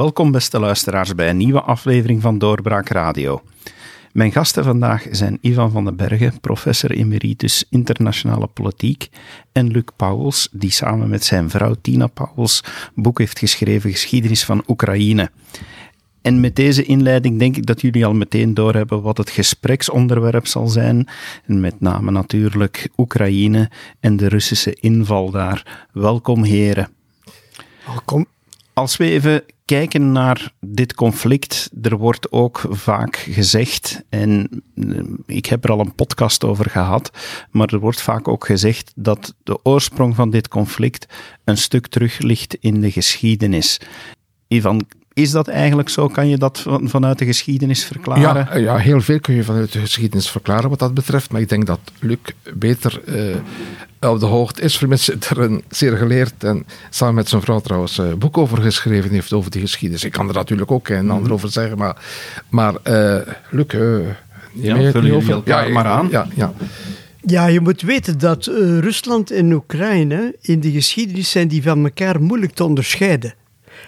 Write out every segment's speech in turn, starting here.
Welkom beste luisteraars bij een nieuwe aflevering van Doorbraak Radio. Mijn gasten vandaag zijn Ivan van den Bergen, professor emeritus internationale politiek, en Luc Pauwels, die samen met zijn vrouw Tina Pauwels boek heeft geschreven Geschiedenis van Oekraïne. En met deze inleiding denk ik dat jullie al meteen doorhebben wat het gespreksonderwerp zal zijn. Met name natuurlijk Oekraïne en de Russische inval daar. Welkom heren. Welkom. Als we even kijken naar dit conflict, er wordt ook vaak gezegd, en eh, ik heb er al een podcast over gehad, maar er wordt vaak ook gezegd dat de oorsprong van dit conflict een stuk terug ligt in de geschiedenis. Ivan, is dat eigenlijk zo? Kan je dat vanuit de geschiedenis verklaren? Ja, ja, heel veel kun je vanuit de geschiedenis verklaren wat dat betreft. Maar ik denk dat Luc beter uh, op de hoogte is. Mensen er een zeer geleerd en samen met zijn vrouw trouwens een boek over geschreven heeft over die geschiedenis. Ik kan er natuurlijk ook een ander mhm. over zeggen. Maar, maar uh, Luc, uh, ja, je over? Ja, maar aan. Ja, ja. Ja, je moet weten dat Rusland en Oekraïne in de geschiedenis zijn die van elkaar moeilijk te onderscheiden.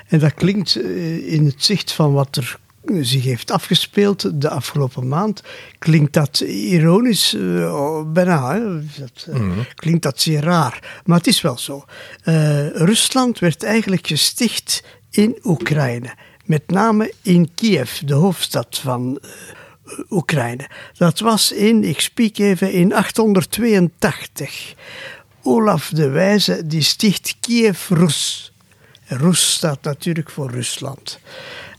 En dat klinkt eh, in het zicht van wat er zich heeft afgespeeld de afgelopen maand, klinkt dat ironisch, uh, bijna. Dat, uh, Klinkt dat zeer raar. Maar het is wel zo. Uh, Rusland werd eigenlijk gesticht in Oekraïne. Met name in Kiev, de hoofdstad van Oekraïne. Dat was in, ik spreek even, in 882. Olaf de Wijze die sticht Kiev Rus. Rus staat natuurlijk voor Rusland.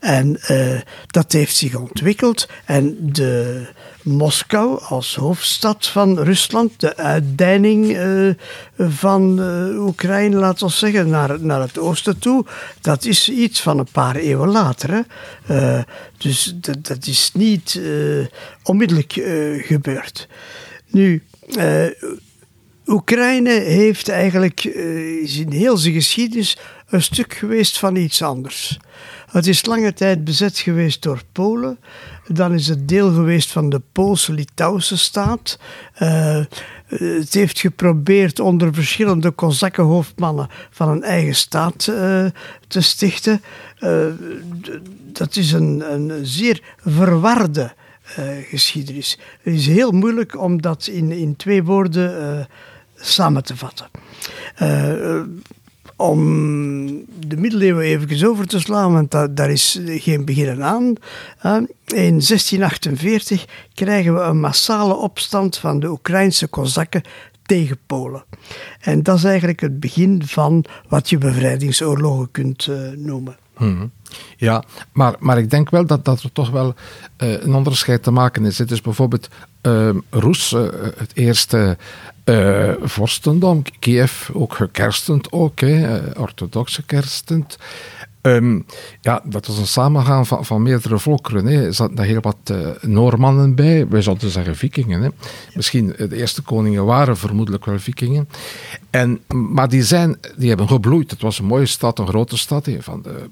En uh, dat heeft zich ontwikkeld. En de Moskou als hoofdstad van Rusland, de uitdijning uh, van uh, Oekraïne, laten we zeggen, naar, naar het oosten toe, dat is iets van een paar eeuwen later. Hè. dus dat, dat is niet onmiddellijk gebeurd. Nu, Oekraïne heeft eigenlijk in heel zijn geschiedenis een stuk geweest van iets anders. Het is lange tijd bezet geweest door Polen. Dan is het deel geweest van de Poolse-Litouwse staat. Uh, het heeft geprobeerd onder verschillende Kozakkenhoofdmannen van een eigen staat uh, te stichten. Uh, dat is een, een zeer verwarde geschiedenis. Het is heel moeilijk om dat in, in twee woorden samen te vatten om de middeleeuwen even over te slaan, want daar is geen begin aan. In 1648 krijgen we een massale opstand van de Oekraïnse Kozakken tegen Polen. En dat is eigenlijk het begin van wat je bevrijdingsoorlogen kunt uh, noemen. Hmm. Ja, maar, maar ik denk wel dat, dat er toch wel uh, een onderscheid te maken is. Het is bijvoorbeeld uh, Roes, uh, het eerste vorstendom, Kiev ook gekerstend, ook, hè, orthodoxe kerstend. Um, ja, dat was een samengaan van, van meerdere volkeren. Hè. Er zaten heel wat uh, Noormannen bij, wij zouden zeggen vikingen. Hè. Misschien de eerste koningen waren vermoedelijk wel vikingen. En, maar die, zijn, die hebben gebloeid. Het was een mooie stad, een grote stad. Hè, van de,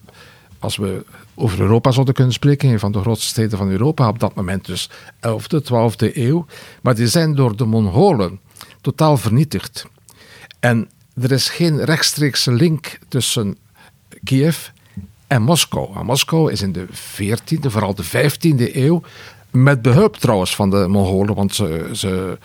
als we over Europa zouden kunnen spreken, een van de grootste steden van Europa op dat moment, dus 11e, 12e eeuw. Maar die zijn door de Mongolen totaal vernietigd. En er is geen rechtstreekse link tussen Kiev en Moskou. Moskou is in de 14e, vooral de 15e eeuw, met behulp trouwens van de Mongolen, want ze, ze,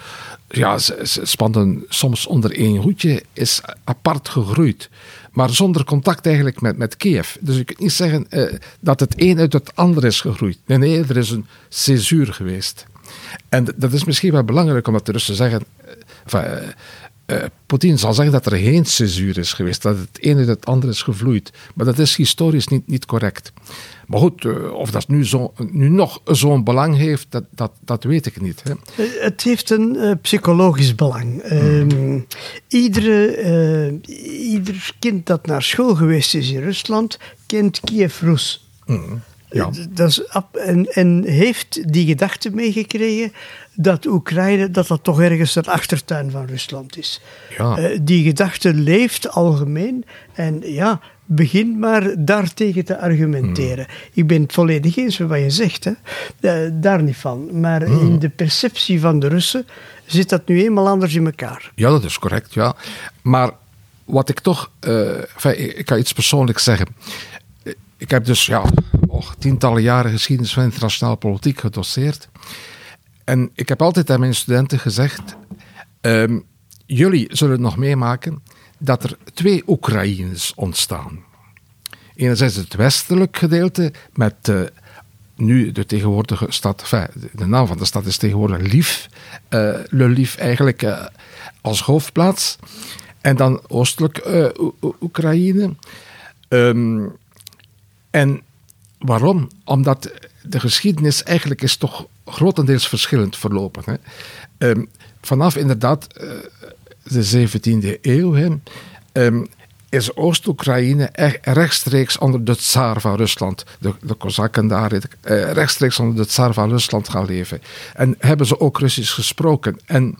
ja, ze, soms onder één hoedje, is apart gegroeid maar zonder contact eigenlijk met, met Kiev. Dus je kunt niet zeggen uh, dat het een uit het ander is gegroeid. Nee, nee, er is een césuur geweest. En dat is misschien wel belangrijk, omdat de Russen zeggen... Uh, uh, Poetin zal zeggen dat er geen césuur is geweest, dat het een uit het ander is gevloeid. Maar dat is historisch niet, niet correct. Maar goed, uh, of dat nu, zo, nu nog zo'n belang heeft, dat, dat, dat weet ik niet. Hè. Eh, het heeft een uh, psychologisch belang. Mm. iedere, ieder kind dat naar school geweest is in Rusland, kent Kiev-Rus. Mm. Ja. Dat is, en, en heeft die gedachte meegekregen dat Oekraïne dat dat toch ergens een achtertuin van Rusland is. Ja. die gedachte leeft algemeen. En ja, begin maar daartegen te argumenteren. Hmm. Ik ben het volledig eens met wat je zegt, hè. Uh, daar niet van. Maar hmm. in de perceptie van de Russen zit dat nu eenmaal anders in elkaar. Ja, dat is correct, ja. Maar wat ik toch, uh, ik kan iets persoonlijks zeggen. Ik heb dus ja, tientallen jaren geschiedenis van internationale politiek gedoseerd. En ik heb altijd aan mijn studenten gezegd: ehm, jullie zullen nog meemaken dat er twee Oekraïnes ontstaan. Enerzijds het westelijk gedeelte met uh, nu de tegenwoordige stad, de naam van de stad is tegenwoordig Lief, uh, Lief eigenlijk uh, als hoofdplaats. En dan oostelijk Oekraïne. Um, en waarom? Omdat de geschiedenis eigenlijk is toch grotendeels verschillend verlopen. Hè. Um, vanaf inderdaad de 17e eeuw um, is Oost-Oekraïne rechtstreeks onder de tsaar van Rusland, de, de Kozakken daar, eh, rechtstreeks onder de tsaar van Rusland gaan leven. En hebben ze ook Russisch gesproken. En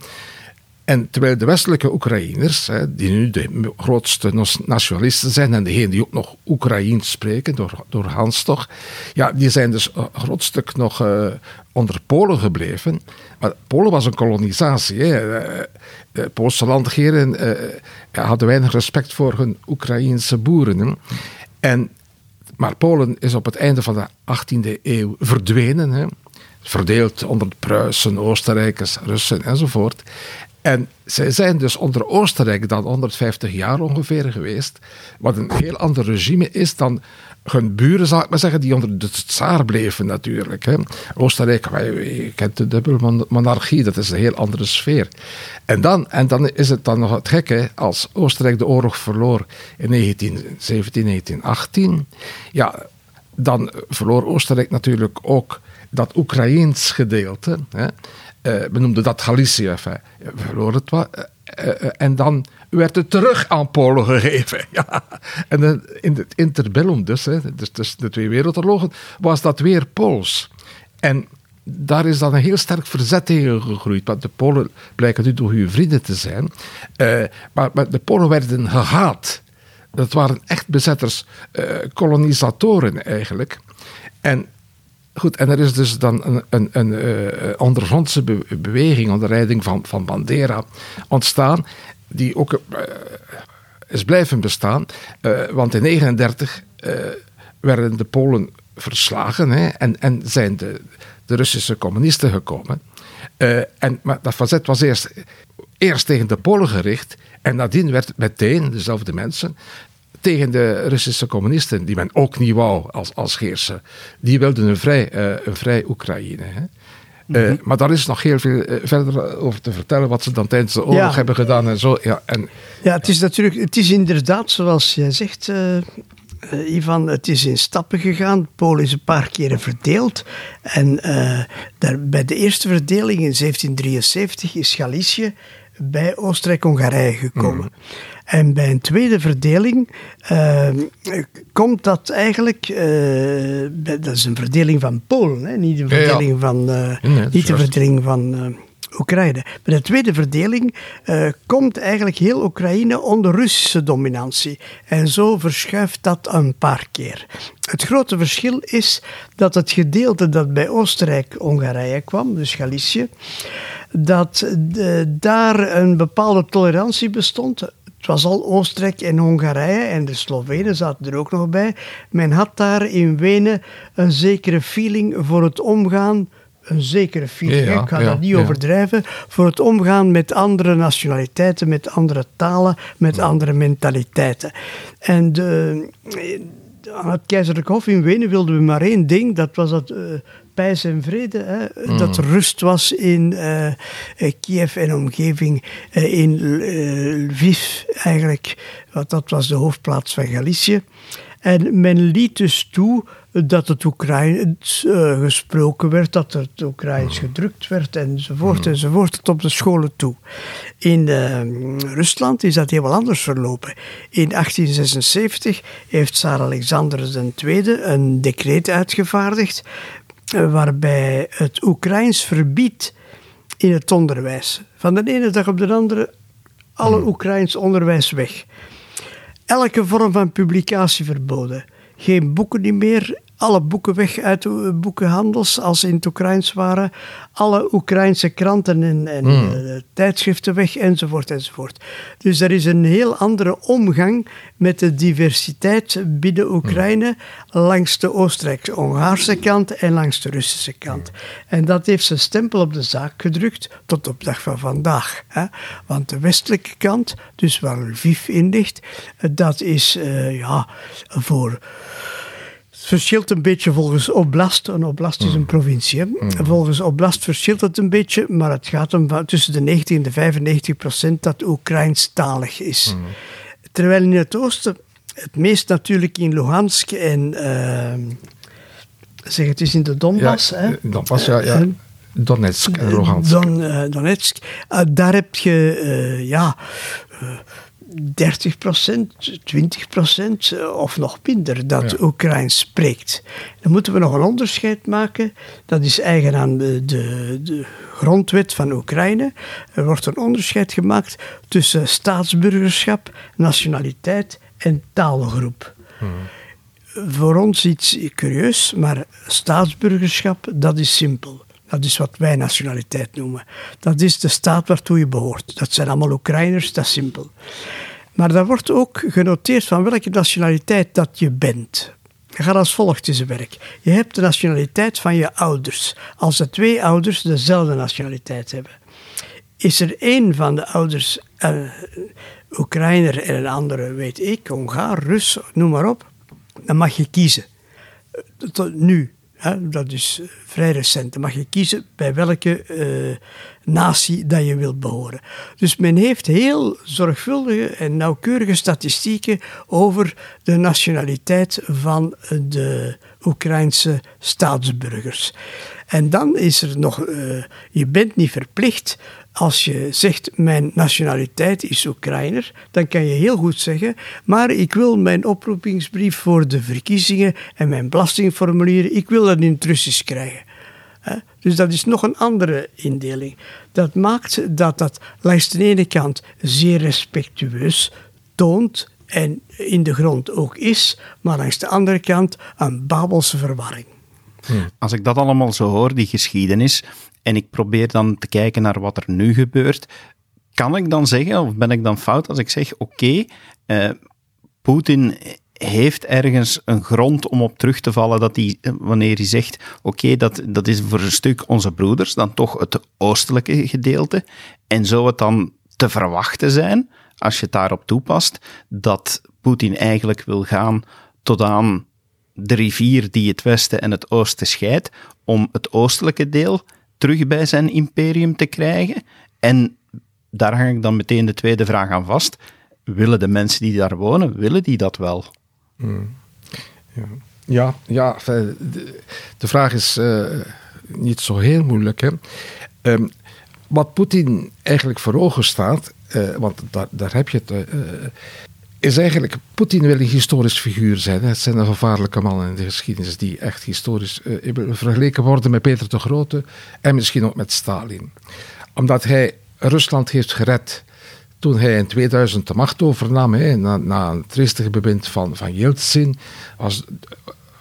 en terwijl de westelijke Oekraïners, die nu de grootste nationalisten zijn en degene die ook nog Oekraïens spreken, door, door Hans toch, ja, die zijn dus een groot stuk nog uh, onder Polen gebleven. Maar Polen was een kolonisatie. Hè. Eh, de Poolse landheren uh, hadden weinig respect voor hun Oekraïense boeren. En, maar Polen is op het einde van de 18e eeuw verdwenen. Hè. Verdeeld onder Pruisen, Oostenrijkers, Russen enzovoort. En zij zijn dus onder Oostenrijk dan 150 jaar ongeveer geweest, wat een heel ander regime is dan hun buren, zal ik maar zeggen, die onder de tsaar bleven natuurlijk. Hè. Oostenrijk, je kent de dubbele monarchie, dat is een heel andere sfeer. En dan, en dan is het dan nog het gekke, als Oostenrijk de oorlog verloor in 1917, 1918, ja, dan verloor Oostenrijk natuurlijk ook dat Oekraïens gedeelte. Hè. Uh, we noemden dat Galicië. Enfin, we verloren het. Uh, uh, en dan werd het terug aan Polen gegeven. Ja. En in het interbellum dus, hè, dus tussen de twee wereldoorlogen, was dat weer Pools. En daar is dan een heel sterk verzet tegen gegroeid. Want de Polen blijken nu door uw vrienden te zijn. maar, maar, de Polen werden gehaat. Dat waren echt bezetters, kolonisatoren eigenlijk. En Goed, en er is dus dan een, een, een ondergrondse beweging onder leiding van, van Bandera ontstaan, die ook uh, is blijven bestaan. Uh, want in 1939 werden de Polen verslagen hè, en, en zijn de, de Russische communisten gekomen. en, maar dat verzet was eerst, eerst tegen de Polen gericht en nadien werd meteen dezelfde mensen tegen de Russische communisten, die men ook niet wou als, als heerser. Die wilden een vrij, uh, een vrij Oekraïne. Hè. Uh, mm-hmm. maar daar is nog heel veel uh, verder over te vertellen, wat ze dan tijdens de oorlog hebben gedaan en zo. Ja, en, ja, het is natuurlijk, het is inderdaad zoals jij zegt, Ivan, het is in stappen gegaan. Polen is een paar keren verdeeld. En daar, bij de eerste verdeling in 1773 is Galicië bij Oostenrijk-Hongarije gekomen. Mm. En bij een tweede verdeling uh, komt dat eigenlijk, uh, dat is een verdeling van Polen, hè? niet een verdeling ja, van, nee, niet een verdeling van Oekraïne. Bij de tweede verdeling komt eigenlijk heel Oekraïne onder Russische dominantie. En zo verschuift dat een paar keer. Het grote verschil is dat het gedeelte dat bij Oostenrijk-Hongarije kwam, dus Galicië, dat de, daar een bepaalde tolerantie bestond. Het was al Oostenrijk en Hongarije en de Slovenen zaten er ook nog bij. Men had daar in Wenen een zekere feeling voor het omgaan een zekere feeling, ik ga dat niet overdrijven, voor het omgaan met andere nationaliteiten, met andere talen, met andere mentaliteiten. En de, aan het keizerlijk hof in Wenen wilden we maar één ding, dat was dat uh, pijs en vrede. Hè? Mm. Dat rust was in uh, Kiev en omgeving, uh, in Lviv eigenlijk, want dat was de hoofdplaats van Galicië. En men liet dus toe dat het Oekraïens uh, gesproken werd, dat het Oekraïens mm. gedrukt werd enzovoort mm. enzovoort, tot op de scholen toe. In uh, Rusland is dat helemaal anders verlopen. In 1876 heeft Tsar Alexander II een decreet uitgevaardigd uh, waarbij het Oekraïens verbiedt in het onderwijs. Van de ene dag op de andere alle mm. Oekraïns onderwijs weg. Elke vorm van publicatie verboden geen boeken niet meer, alle boeken weg uit de boekenhandels als ze in het Oekraïns waren. Alle Oekraïnse kranten en, en Hmm. eh, tijdschriften weg, enzovoort, enzovoort. Dus er is een heel andere omgang met de diversiteit binnen Oekraïne langs de Oostenrijkse-Hongaarse kant en langs de Russische kant. En dat heeft zijn stempel op de zaak gedrukt tot op dag van vandaag. Hè? Want de westelijke kant, dus waar Lviv in ligt, eh, dat is eh, ja, voor... Het verschilt een beetje volgens oblast. Een oblast is een provincie. hè. Volgens oblast verschilt het een beetje, maar het gaat om tussen de 90 en de 95 procent dat Oekraïnstalig is. Terwijl in het oosten het meest natuurlijk in Luhansk en ehm, zeg het is in de Donbass. ja, hè? Donbass, ja, ja. Eh, Donetsk en Luhansk. Don, eh, Donetsk. Eh, daar heb je eh, ja, eh, 30% 20% of nog minder dat Ja. Oekraïns spreekt. Dan moeten we nog een onderscheid maken. Dat is eigen aan de, de, de grondwet van Oekraïne. Er wordt een onderscheid gemaakt tussen staatsburgerschap, nationaliteit en taalgroep voor ons iets curieus, maar staatsburgerschap, dat is simpel. Dat is wat wij nationaliteit noemen. Dat is de staat waartoe je behoort. Dat zijn allemaal Oekraïners, dat is simpel. Maar daar wordt ook genoteerd van welke nationaliteit dat je bent. Dat gaat als volgt in zijn werk. Je hebt de nationaliteit van je ouders. Als de twee ouders dezelfde nationaliteit hebben. Is er één van de ouders een Oekraïner en een andere, weet ik, Hongaar, Rus, noem maar op, dan mag je kiezen. Eh, Tot nu, dat is eh, vrij recent, dan mag je kiezen bij welke eh, natie dat je wilt behoren. Dus men heeft heel zorgvuldige en nauwkeurige statistieken over de nationaliteit van de Oekraïnse staatsburgers. En dan is er nog, eh, je bent niet verplicht als je zegt mijn nationaliteit is Oekraïner, dan kan je heel goed zeggen, maar ik wil mijn oproepingsbrief voor de verkiezingen en mijn belastingformulier, ik wil dat in het Russisch krijgen. Dus dat is nog een andere indeling. Dat maakt dat dat langs de ene kant zeer respectueus toont en in de grond ook is, maar langs de andere kant een babelse verwarring. Als ik dat allemaal zo hoor, die geschiedenis, en ik probeer dan te kijken naar wat er nu gebeurt, kan ik dan zeggen, of ben ik dan fout als ik zeg, oké, eh, Poetin heeft ergens een grond om op terug te vallen, dat hij, eh, wanneer hij zegt, oké, dat, dat is voor een stuk onze broeders, dan toch het oostelijke gedeelte, en zou het dan te verwachten zijn, als je het daarop toepast, dat Poetin eigenlijk wil gaan tot aan de rivier die het westen en het oosten scheidt, om het oostelijke deel terug bij zijn imperium te krijgen. En daar hang ik dan meteen de tweede vraag aan vast. Willen de mensen die daar wonen, willen die dat wel? Ja, ja enfin, de, de vraag is eh, niet zo heel moeilijk. Hè? Ehm, wat Poetin eigenlijk voor ogen staat, eh, want daar, daar heb je het, eh, eh, is eigenlijk, Poetin wil een historisch figuur zijn. Het zijn de gevaarlijke mannen in de geschiedenis die echt historisch eh, vergeleken worden met Peter de Grote en misschien ook met Stalin. Omdat hij Rusland heeft gered toen hij in 2000 de macht overnam, na, een triestige bewind van, van Yeltsin, was,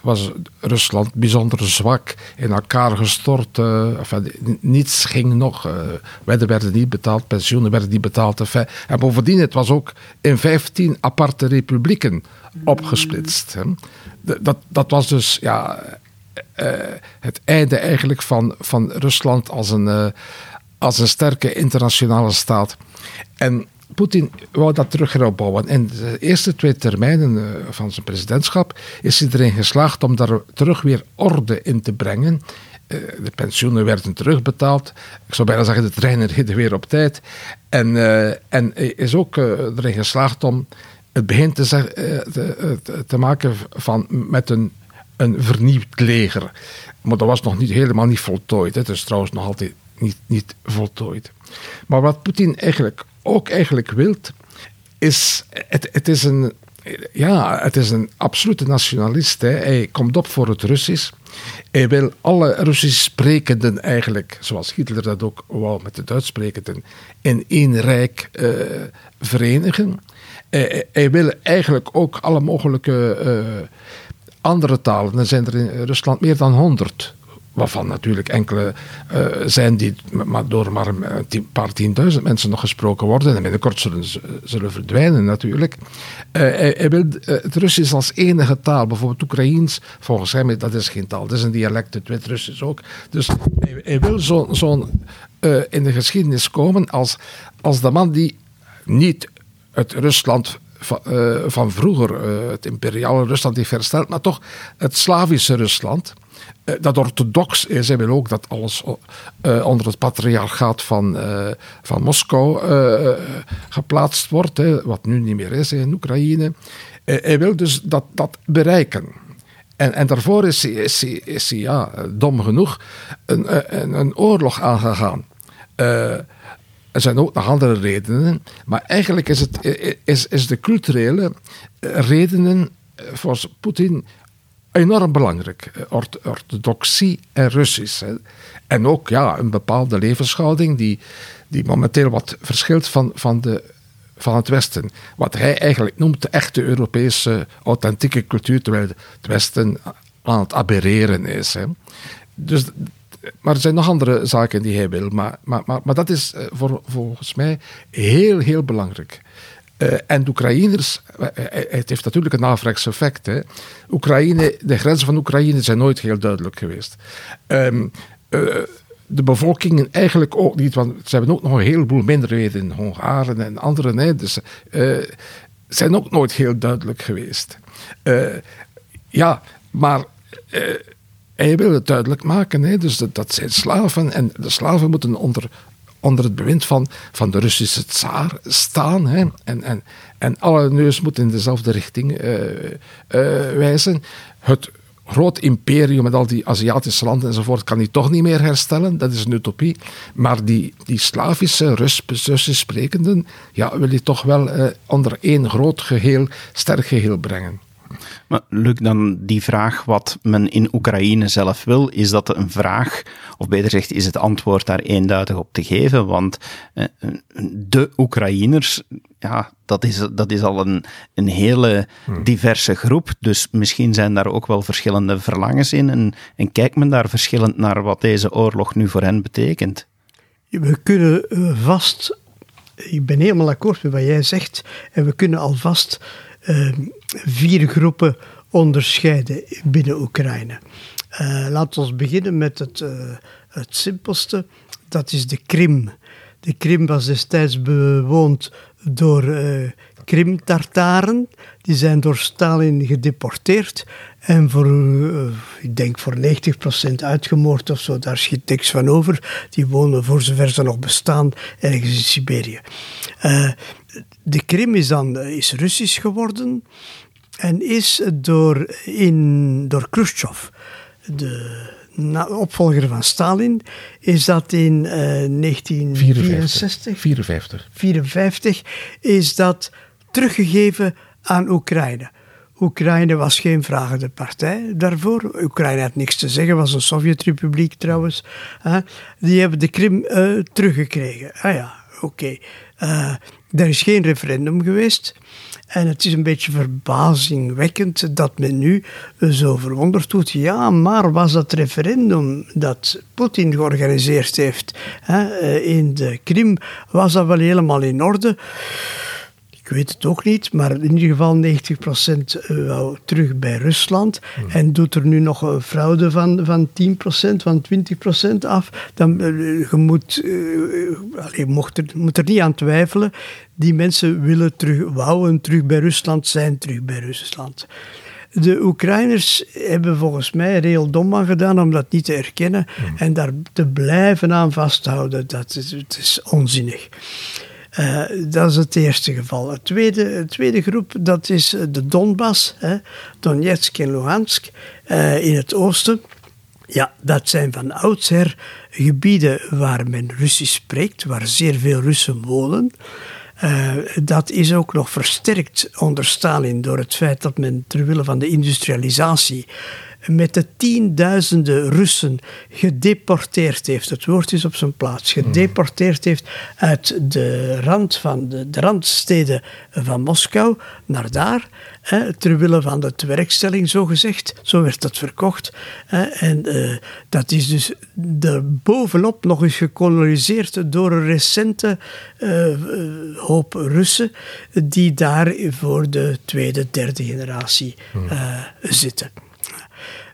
was Rusland bijzonder zwak, in elkaar gestort. eh, niets ging nog. eh wedden werden niet betaald, pensioenen werden niet betaald. en bovendien, het was ook in 15 aparte republieken opgesplitst. Hè. Dat, dat was dus ja, eh, het einde eigenlijk van, van Rusland als een, als een sterke internationale staat. En Poetin wou dat terug heropbouwen. In de eerste twee termijnen eh, van zijn presidentschap is hij erin geslaagd om daar terug weer orde in te brengen. Eh, De pensioenen werden terugbetaald. Ik zou bijna zeggen, de treinen reden weer op tijd. En, eh, en is ook erin geslaagd om het begin te, zeg- te, te- maken van, met een, een vernieuwd leger. Maar dat was nog niet, helemaal niet voltooid. Het is trouwens nog altijd niet, niet voltooid. Maar wat Poetin eigenlijk ook eigenlijk wilt, is, het, het is een, ja, het is een absolute nationalist. Hè. Hij komt op voor het Russisch. Hij wil alle Russisch sprekenden eigenlijk, zoals Hitler dat ook wou met de Duits sprekenden, in één rijk eh, verenigen. Hij, hij wil eigenlijk ook alle mogelijke, eh, andere talen. Dan zijn er in Rusland meer dan 100 waarvan natuurlijk enkele uh, zijn die maar door maar een paar tienduizend mensen nog gesproken worden. En binnenkort zullen zullen verdwijnen natuurlijk. Uh, hij, wil het Russisch als enige taal, bijvoorbeeld Oekraïens, volgens hem, dat is geen taal, dat is een dialect, het Wit-Russisch ook. Dus hij, wil zo'n zo in de geschiedenis komen als, als de man die niet het Rusland van, van vroeger, het imperiale Rusland, heeft hersteld, maar toch het Slavische Rusland. Uh, dat orthodox is. Hij wil ook dat alles onder het patriarchaat van, van Moskou geplaatst wordt, hè, wat nu niet meer is in Oekraïne. hij wil dus dat, dat bereiken. En, en daarvoor is hij, is hij, is hij ja, dom genoeg een, een, een oorlog aangegaan. Er zijn ook nog andere redenen, maar eigenlijk is, het, is, is de culturele redenen voor Poetin enorm belangrijk. Orthodoxie en Russisch. En ook ja, een bepaalde levenshouding die, die momenteel wat verschilt van, van, de, van het Westen. Wat hij eigenlijk noemt de echte Europese authentieke cultuur, terwijl het Westen aan het aberreren is. Hè. Dus maar er zijn nog andere zaken die hij wil. Maar, maar, maar, maar dat is eh, voor, volgens mij heel, heel belangrijk. Uh, en de Oekraïners, uh, het heeft natuurlijk een averechts effect. Oekraïne, de grenzen van Oekraïne zijn nooit heel duidelijk geweest. Uh, de bevolkingen eigenlijk ook niet, want ze hebben ook nog een heleboel minderheden, Hongaren en anderen. Hè, dus zijn ook nooit heel duidelijk geweest. ja, maar hij wil het duidelijk maken. Hè? Dus dat, dat, zijn slaven. En de slaven moeten onder, onder het bewind van, van de Russische tsaar staan. Hè? En, en, en alle neus moeten in dezelfde richting uh, uh, wijzen. Het groot imperium met al die Aziatische landen enzovoort kan hij toch niet meer herstellen. Dat is een utopie. Maar die, die Slavische, Russisch sprekenden, ja, wil hij toch wel uh, onder één groot geheel, sterk geheel brengen. Maar Luc, dan die vraag wat men in Oekraïne zelf wil, is dat een vraag, of beter gezegd, is het antwoord daar eenduidig op te geven? Want eh, de Oekraïners, ja, dat is, dat is al een, een hele hmm. diverse groep, dus misschien zijn daar ook wel verschillende verlangens in en, en kijkt men daar verschillend naar wat deze oorlog nu voor hen betekent? We kunnen eh, vast, ik ben helemaal akkoord met wat jij zegt, en we kunnen alvast uh, vier groepen onderscheiden binnen Oekraïne. Uh, laten we beginnen met het, uh, het simpelste. Dat is de Krim. De Krim was destijds bewoond door uh, Krim-Tartaren. Die zijn door Stalin gedeporteerd en voor, ik denk voor 90% uitgemoord of zo. Daar schiet niks van over. Die wonen, voor zover ze nog bestaan, ergens in Siberië. de Krim is dan is Russisch geworden. En is door, in, door Khrushchev, de opvolger van Stalin, is dat in uh, 1964, 54. 54, is dat teruggegeven aan Oekraïne. Oekraïne was geen vragende partij daarvoor. Oekraïne had niks te zeggen, was een Sovjetrepubliek trouwens. Die hebben de Krim uh, teruggekregen. Ah ja, oké. Okay. Uh, er is geen referendum geweest. En het is een beetje verbazingwekkend dat men nu zo verwonderd doet. Ja, maar was dat referendum dat Poetin georganiseerd heeft hè, eh, in de Krim, was dat wel helemaal in orde? Ik weet het ook niet, maar in ieder geval 90% eh, terug bij Rusland. Hmm. En doet er nu nog een fraude van, van 10%, van 20% af. Dan uh, je moet, mocht er, moet er niet aan twijfelen. Die mensen willen terug, wouden terug bij Rusland, zijn terug bij Rusland. De Oekraïners hebben volgens mij er heel dom aan gedaan om dat niet te erkennen hmm. en daar te blijven aan vasthouden. Dat is, het is onzinnig. Uh, dat is het eerste geval. Het tweede, tweede groep, dat is de Donbass, hè, Donetsk en Luhansk, uh, in het oosten. Ja, dat zijn van oudsher gebieden waar men Russisch spreekt, waar zeer veel Russen wonen. Dat is ook nog versterkt onder Stalin door het feit dat men, terwille van de industrialisatie, met de tienduizenden Russen gedeporteerd heeft, het woord is op zijn plaats, gedeporteerd heeft uit de rand van de, de randsteden van Moskou naar daar, hè, ter van de tewerkstelling, zo gezegd. Zo werd dat verkocht. Hè, en uh, dat is dus bovenop nog eens gekoloniseerd door een recente uh, hoop Russen, die daar voor de tweede, derde generatie zitten.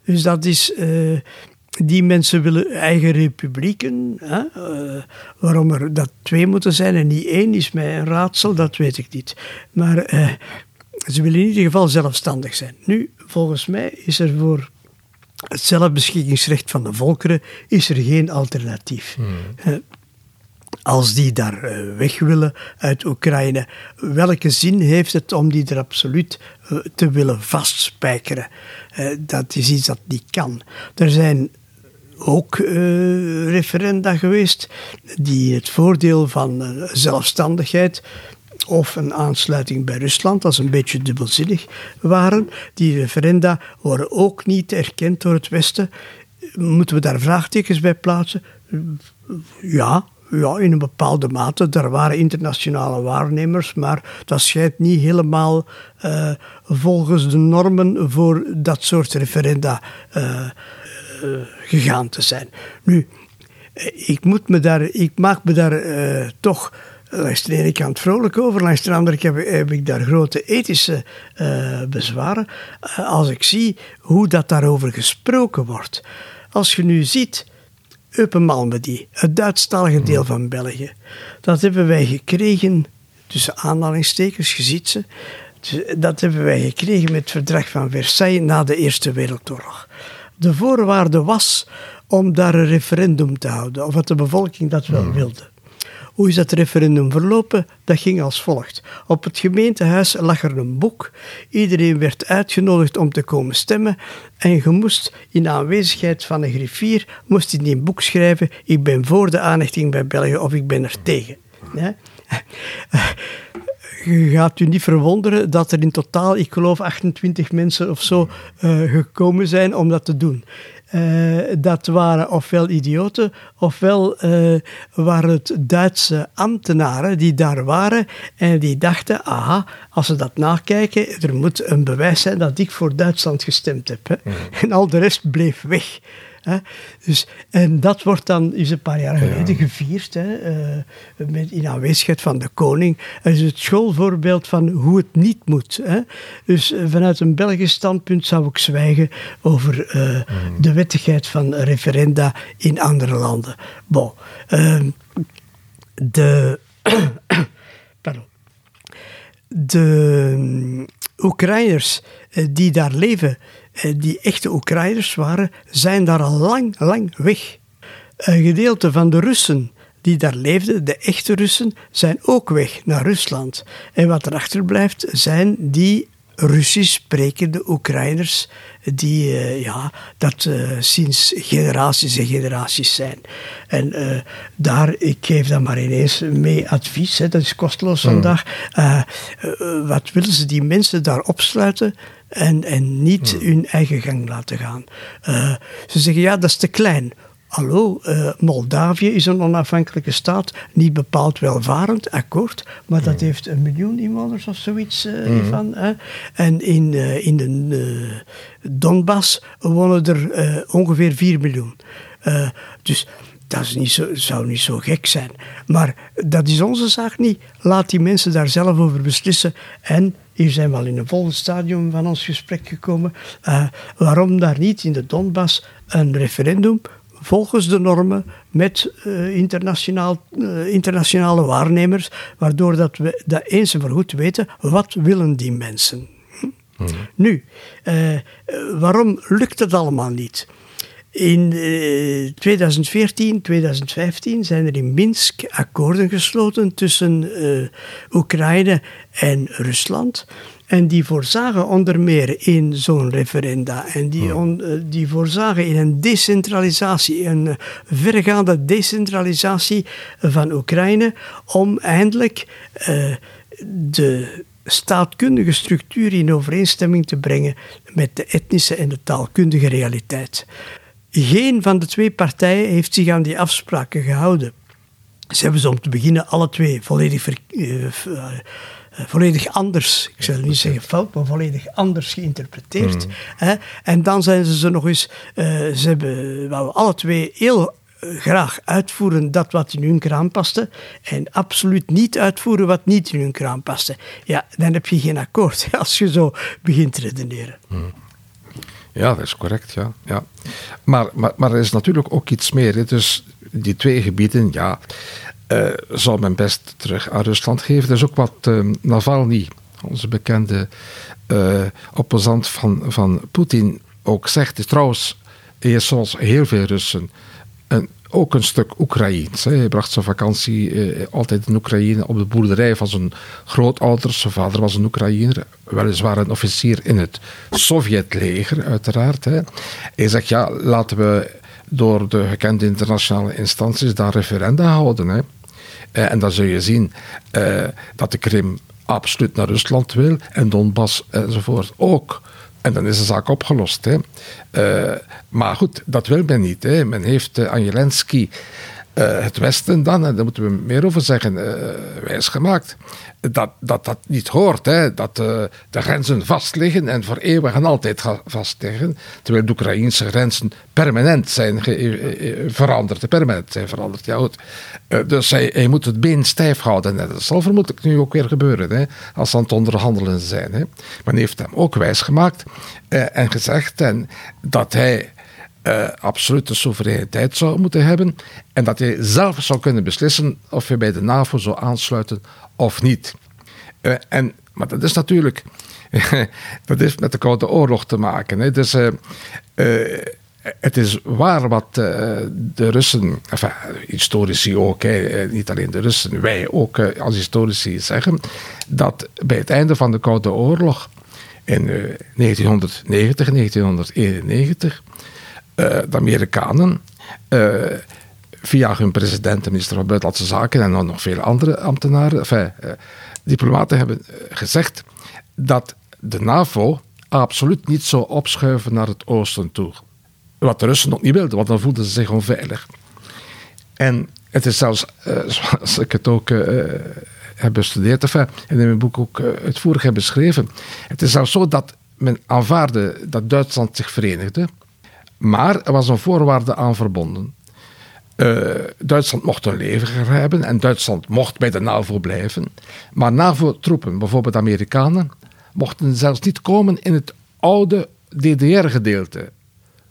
Dus dat is die mensen willen eigen republieken. Hè? Uh, waarom er dat twee moeten zijn en niet één is mij een raadsel, dat weet ik niet. Maar uh, ze willen in ieder geval zelfstandig zijn. Nu, volgens mij is er voor het zelfbeschikkingsrecht van de volkeren is er geen alternatief. Hmm. Als die daar weg willen uit Oekraïne, welke zin heeft het om die er absoluut te willen vastspijkeren? dat is iets dat niet kan. Er zijn ook referenda geweest die het voordeel van zelfstandigheid of een aansluiting bij Rusland, is een beetje dubbelzinnig, waren. Die referenda worden ook niet erkend door het Westen. Moeten we daar vraagtekens bij plaatsen? Ja, ja, in een bepaalde mate. Er waren internationale waarnemers, maar dat schijnt niet helemaal uh, volgens de normen voor dat soort referenda uh, uh, gegaan te zijn. Nu, ik, moet me daar, ik maak me daar toch langs de ene kant vrolijk over, langs de andere kant heb, heb ik daar grote ethische bezwaren. als ik zie hoe dat daarover gesproken wordt. Als je nu ziet, Eupen-Malmedy, het Duitsstalige deel van België, dat hebben wij gekregen, tussen aanhalingstekens, je ziet ze, dat hebben wij gekregen met het verdrag van Versailles na de Eerste Wereldoorlog de voorwaarde was om daar een referendum te houden, of dat de bevolking dat wel hmm. wilde. Hoe is dat referendum verlopen? Dat ging als volgt. Op het gemeentehuis lag er een boek. Iedereen werd uitgenodigd om te komen stemmen. En je moest in aanwezigheid van een griffier moest in die boek schrijven: Ik ben voor de aanhechting bij België of ik ben er tegen. Je gaat u niet verwonderen dat er in totaal, ik geloof, 28 mensen of zo uh, gekomen zijn om dat te doen. Uh, dat waren ofwel idioten, ofwel uh, waren het Duitse ambtenaren die daar waren en die dachten, aha, als ze dat nakijken, er moet een bewijs zijn dat ik voor Duitsland gestemd heb. Hè. Mm. En al de rest bleef weg. Hè. Dus, en dat wordt dan, is een paar jaar geleden gevierd, hè, uh, met, in aanwezigheid van de koning. Dat is het schoolvoorbeeld van hoe het niet moet. Hè. Dus uh, vanuit een Belgisch standpunt zou ik zwijgen over uh, mm. de wettigheid van referenda in andere landen. Bon, ehm, de... pardon. De um, Oekraïners die daar leven, eh, die echte Oekraïners waren, zijn daar al lang, lang weg. Een gedeelte van de Russen die daar leefden, de echte Russen, zijn ook weg naar Rusland. En wat er achterblijft zijn die Russisch sprekende Oekraïners die uh, ja, dat uh, sinds generaties en generaties zijn. En uh, daar, ik geef dan maar ineens mee advies, hè, dat is kosteloos hmm. vandaag. wat willen ze die mensen daar opsluiten? En, en niet hmm. hun eigen gang laten gaan. Uh, ze zeggen ja, dat is te klein. Hallo, uh, Moldavië is een onafhankelijke staat, niet bepaald welvarend, akkoord, maar dat hmm. heeft een miljoen inwoners of zoiets uh, mm. van. Hè? En in, uh, in de Donbass wonen er ongeveer 4 miljoen. dus dat is niet zo, zou niet zo gek zijn. Maar dat is onze zaak niet. Laat die mensen daar zelf over beslissen en hier zijn we al in een volgend stadium van ons gesprek gekomen. Uh, waarom daar niet in de Donbass een referendum volgens de normen met uh, internationaal, uh, internationale waarnemers, waardoor dat we dat eens en voorgoed weten, wat willen die mensen? Hm? Hmm. Nu, waarom lukt het allemaal niet? In 2014, 2015 zijn er in Minsk akkoorden gesloten tussen uh, Oekraïne en Rusland. En die voorzagen onder meer in zo'n referenda. En die, on, uh, die voorzagen in een decentralisatie, een vergaande decentralisatie van Oekraïne. Om eindelijk de staatkundige structuur in overeenstemming te brengen met de etnische en de taalkundige realiteit. Geen van de twee partijen heeft zich aan die afspraken gehouden. Ze hebben ze om te beginnen alle twee volledig, uh, volledig anders, ik zal niet zeggen fout, maar volledig anders geïnterpreteerd. Mm. Hè? En dan zijn ze ze nog eens, uh, ze hebben wou alle twee heel graag uitvoeren dat wat in hun kraan paste en absoluut niet uitvoeren wat niet in hun kraan paste. Ja, dan heb je geen akkoord als je zo begint te redeneren. Mm. Ja, dat is correct, ja. ja. Maar, maar, maar er is natuurlijk ook iets meer. Dus die twee gebieden, ja, uh, zou men best terug aan Rusland geven. Er is ook wat uh, Navalny, onze bekende uh, opposant van, van Poetin, ook zegt. Trouwens, is zoals heel veel Russen ook een stuk Oekraïens. Hij bracht zijn vakantie eh, altijd in Oekraïne op de boerderij van zijn grootouders. Zijn vader was een Oekraïner, weliswaar een officier in het Sovjetleger, uiteraard. Hij zegt, ja, laten we door de gekende internationale instanties daar referenda houden. Eh, en dan zul je zien eh, dat de Krim absoluut naar Rusland wil en Donbass enzovoort ook. En dan is de zaak opgelost. Hè. Uh, maar goed, dat wil men niet. Hè. Men heeft uh, uh, het Westen dan, en daar moeten we meer over zeggen, uh, wijsgemaakt dat, dat dat niet hoort. Hè? Dat uh, de grenzen vast liggen en voor eeuwig en altijd vast liggen. Terwijl de Oekraïnse grenzen permanent zijn veranderd. Permanent zijn veranderd, ja goed. Dus hij, moet het been stijf houden. En dat zal vermoedelijk nu ook weer gebeuren. Hè? Als ze aan het onderhandelen zijn. Hè? Hij heeft hem ook wijsgemaakt en gezegd en dat hij uh, absolute soevereiniteit zou moeten hebben en dat hij zelf zou kunnen beslissen of hij bij de NAVO zou aansluiten of niet. Uh, en, maar dat is natuurlijk dat heeft met de Koude Oorlog te maken. Hè. Dus, uh, het is waar wat de Russen, enfin, historici ook, niet alleen de Russen, wij ook als historici zeggen, dat bij het einde van de Koude Oorlog in 1990, 1991 eh, de Amerikanen uh, via hun president en minister van Buitenlandse Zaken en dan nog veel andere ambtenaren, enfin, uh, diplomaten hebben gezegd dat de NAVO absoluut niet zou opschuiven naar het oosten toe. Wat de Russen nog niet wilden, want dan voelden ze zich onveilig. En het is zelfs, zoals ik het ook heb bestudeerd, en in mijn boek ook uitvoerig heb beschreven, het is zelfs zo dat men aanvaarde dat Duitsland zich verenigde maar er was een voorwaarde aan verbonden. Uh, Duitsland mocht een leger hebben en Duitsland mocht bij de NAVO blijven. Maar NAVO-troepen, bijvoorbeeld Amerikanen, mochten zelfs niet komen in het oude DDR-gedeelte.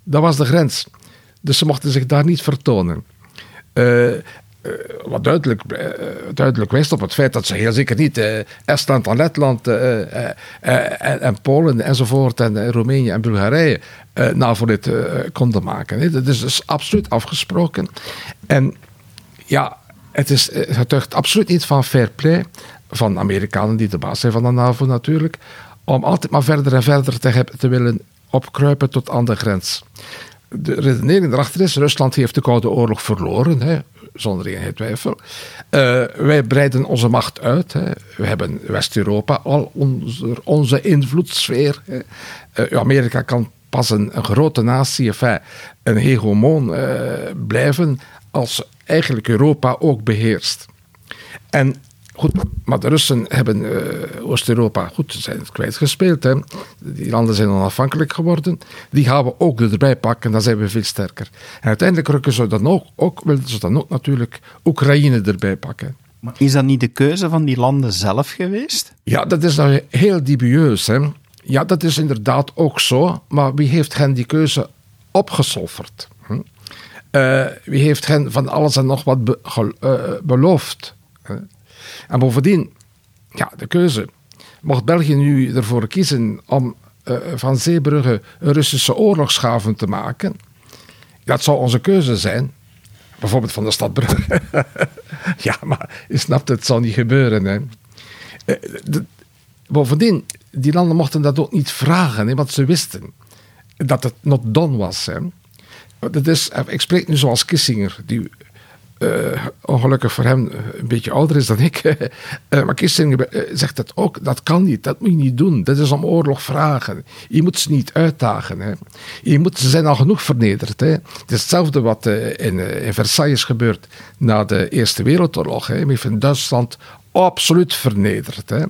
Dat was de grens. Dus ze mochten zich daar niet vertonen. Uh, uh, wat duidelijk, uh, duidelijk wijst op het feit dat ze heel zeker niet uh, Estland en Letland en, en, Polen enzovoort en Roemenië en Bulgarije NAVO-lid konden maken. Dat is dus absoluut afgesproken. En ja, het, is, getuigt absoluut niet van fair play van Amerikanen die de baas zijn van de NAVO natuurlijk, om altijd maar verder en verder te, te willen opkruipen tot aan de grens. De redenering erachter is, Rusland heeft de Koude Oorlog verloren. Hè zonder enige twijfel. Uh, wij breiden onze macht uit. Hè. We hebben West-Europa al onder onze invloedssfeer. Uh, Amerika kan pas een, grote natie, enfin, een hegemoon uh, blijven als eigenlijk Europa ook beheerst. En Goed, maar de Russen hebben uh, Oost-Europa goed zijn het kwijtgespeeld. Hè. Die landen zijn onafhankelijk geworden. Die gaan we ook erbij pakken, dan zijn we veel sterker. En uiteindelijk rukken ze dan ook, ook willen ze dan ook natuurlijk Oekraïne erbij pakken. Maar is dat niet de keuze van die landen zelf geweest? Ja, dat is nou heel dubieus. Hè. Ja, dat is inderdaad ook zo. Maar wie heeft hen die keuze opgesolverd? Hm? Uh, wie heeft hen van alles en nog wat be uh, beloofd? En bovendien, ja, de keuze. Mocht België nu ervoor kiezen om uh, van Zeebrugge een Russische oorlogshaven te maken, dat zou onze keuze zijn. Bijvoorbeeld van de stad Brugge. ja, maar je snapt, het zal niet gebeuren. Hè. De, bovendien, die landen mochten dat ook niet vragen, hè, want ze wisten dat het not done was. Hè. Dat is, ik spreek nu zoals Kissinger, die uh, ongelukkig voor hem een beetje ouder is dan ik. uh, maar Kissinger zegt dat ook. Dat kan niet, dat moet je niet doen. Dat is om oorlog vragen. Je moet ze niet uitdagen. Hè. Je moet, ze zijn al genoeg vernederd. Hè. Het is hetzelfde wat in, in Versailles gebeurt na de Eerste Wereldoorlog. Hè. Men heeft Duitsland absoluut vernederd. Hè.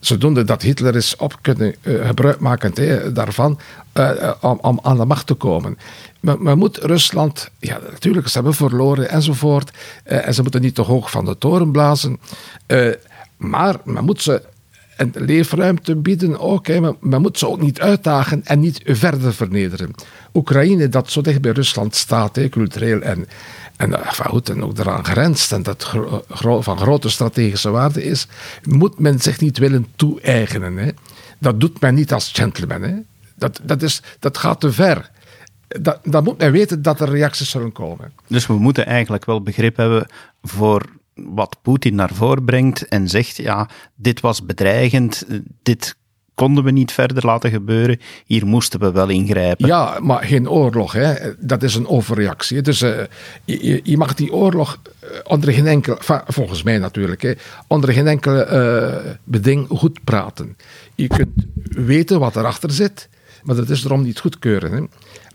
Zodoende dat Hitler is op kunnen uh, gebruikmakend hè, daarvan uh, om, om, aan de macht te komen. Maar, maar moet Rusland, ja natuurlijk, ze hebben verloren enzovoort. En ze moeten niet te hoog van de toren blazen. maar men moet ze een leefruimte bieden ook. Hè, maar men moet ze ook niet uitdagen en niet verder vernederen. Oekraïne, dat zo dicht bij Rusland staat, hè, cultureel en en goed, en ook eraan grenst en dat van grote strategische waarde is, moet men zich niet willen toe-eigenen. Dat doet men niet als gentleman. Hè. Dat, dat, is, dat gaat te ver. Dat, dan moet men weten dat er reacties zullen komen. Dus we moeten eigenlijk wel begrip hebben voor wat Poetin naar voren brengt en zegt, ja, dit was bedreigend, dit konden we niet verder laten gebeuren. Hier moesten we wel ingrijpen. Ja, maar geen oorlog. Hè. Dat is een overreactie. Dus je, mag die oorlog eh, onder geen enkel, volgens mij natuurlijk, hè, onder geen enkele uh, beding goed praten. Je kunt weten wat erachter zit, maar dat is erom niet goedkeuren. Hè.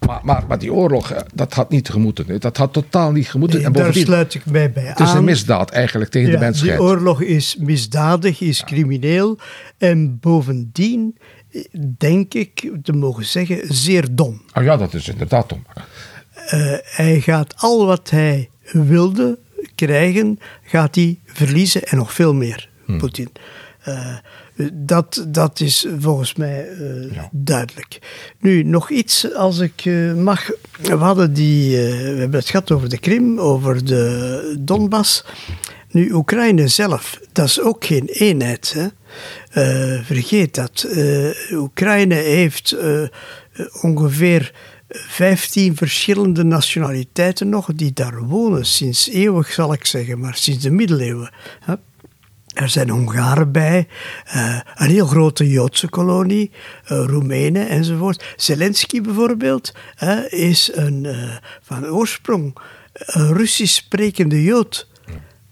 Maar, maar, maar, die oorlog, dat had niet gemoeten. Hè. Dat had totaal niet gemoeten. en daar sluit ik mij bij aan. Het is een misdaad eigenlijk tegen de mensheid. Die oorlog is misdadig, is crimineel. En bovendien, denk ik, te mogen zeggen, zeer dom. Oh ja, dat is inderdaad dom. Uh, hij gaat al wat hij wilde krijgen, gaat hij verliezen en nog veel meer, hmm. Poetin. Uh, dat, dat is volgens mij uh, duidelijk. Nu, nog iets als ik uh, mag. We hadden die, uh, we hebben het gehad over de Krim, over de Donbass. Nu, Oekraïne zelf, dat is ook geen eenheid. Hè? vergeet dat. Oekraïne heeft ongeveer 15 verschillende nationaliteiten nog die daar wonen. Sinds eeuwig zal ik zeggen, maar sinds de middeleeuwen. Er zijn Hongaren bij, uh, een heel grote Joodse kolonie, uh, Roemenen enzovoort. Zelensky bijvoorbeeld uh, is een, van oorsprong Russisch sprekende Jood.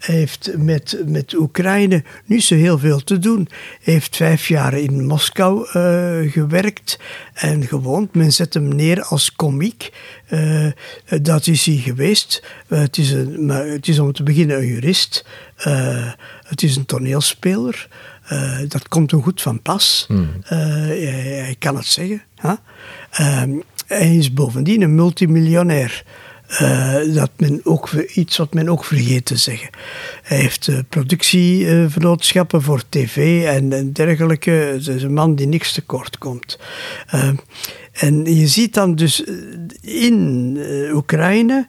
Heeft met, met Oekraïne niet zo heel veel te doen. Hij heeft vijf jaar in Moskou uh, gewerkt en gewoond. Men zet hem neer als komiek. Uh, dat is hij geweest. Uh, het, is een, maar het is om te beginnen een jurist. het is een toneelspeler. dat komt hem goed van pas. Hmm. Hij, hij, kan het zeggen. Huh? Ehm, hij is bovendien een multimiljonair. Uh, dat men ook, iets wat men ook vergeet te zeggen. Hij heeft productievernootchappen uh, voor tv en, en dergelijke. Het is een man die niks tekort komt. Uh, en je ziet dan dus in Oekraïne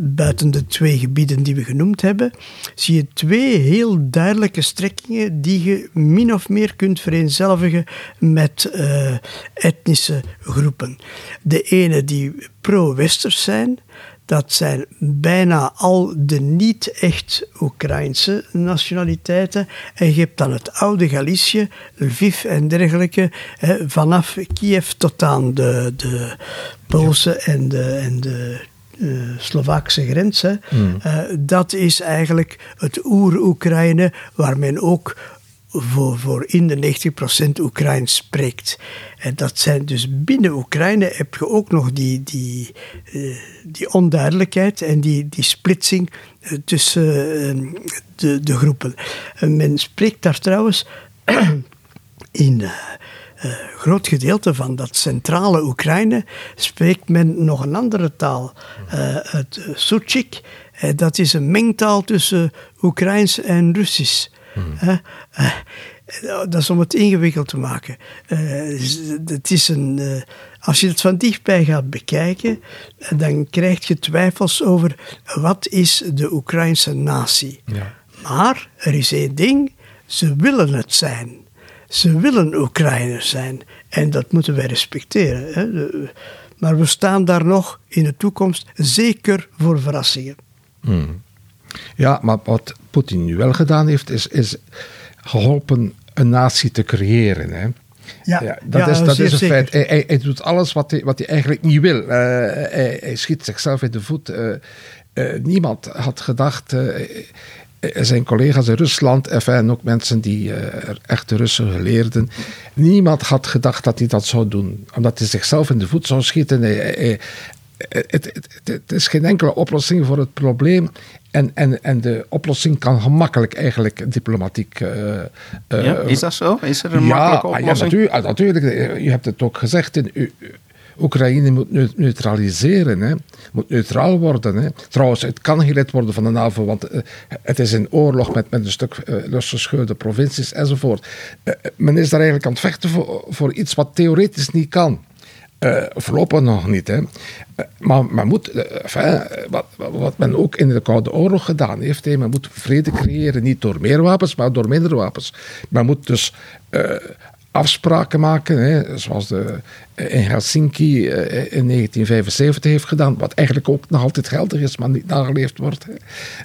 buiten de twee gebieden die we genoemd hebben, zie je twee heel duidelijke strekkingen die je min of meer kunt vereenzelvigen met uh, etnische groepen. De ene die pro-westers zijn, dat zijn bijna al de niet echt Oekraïnse nationaliteiten. En je hebt dan het oude Galicië, Lviv en dergelijke, vanaf Kiev tot aan de, de Poolse en de, en de Slovaakse grens. Hè. Hmm. Uh, dat is eigenlijk het oer-Oekraïne waar men ook voor, voor in de 90% Oekraïns spreekt. En dat zijn dus binnen Oekraïne heb je ook nog die, die, uh, die onduidelijkheid en die, die splitsing tussen de, de groepen. men spreekt daar trouwens in uh, groot gedeelte van dat centrale Oekraïne spreekt men nog een andere taal. Uh, het uh, Suchik, dat is een mengtaal tussen Oekraïns en Russisch. Hmm. dat is om het ingewikkeld te maken. het is een, als je het van dichtbij gaat bekijken, dan krijg je twijfels over wat is de Oekraïnse natie. Ja. Maar er is één ding, ze willen het zijn. Ze willen Oekraïners zijn en dat moeten wij respecteren. Hè. Maar we staan daar nog in de toekomst zeker voor verrassingen. Hmm. Ja, maar wat Poetin nu wel gedaan heeft, is, is geholpen een natie te creëren. Hè. Ja, ja, dat, is, dat is een feit. Hij, hij, doet alles wat hij, wat hij eigenlijk niet wil. Uh, hij, hij, schiet zichzelf in de voet. Uh, niemand had gedacht zijn collega's in Rusland, en ook mensen die uh, echte Russen geleerden, niemand had gedacht dat hij dat zou doen. Omdat hij zichzelf in de voet zou schieten. het, het, het, is geen enkele oplossing voor het probleem. En, en, en de oplossing kan gemakkelijk eigenlijk diplomatiek. Ja, is dat zo? Is er een makkelijke oplossing? Ja, natuurlijk, ah, natuurlijk. Je hebt het ook gezegd in Oekraïne moet neutraliseren, hè. moet neutraal worden. Hè. Trouwens, het kan lid worden van de NAVO, want uh, het is een oorlog met, met een stuk uh, losgescheurde provincies enzovoort. Uh, men is daar eigenlijk aan het vechten voor, iets wat theoretisch niet kan. Uh, voorlopig nog niet. Hè. maar men moet, wat, wat, men ook in de Koude Oorlog gedaan heeft, men moet vrede creëren, niet door meer wapens, maar door minder wapens. Men moet dus afspraken maken, hè, zoals de, eh, in Helsinki eh, in 1975 heeft gedaan, wat eigenlijk ook nog altijd geldig is, maar niet nageleefd wordt.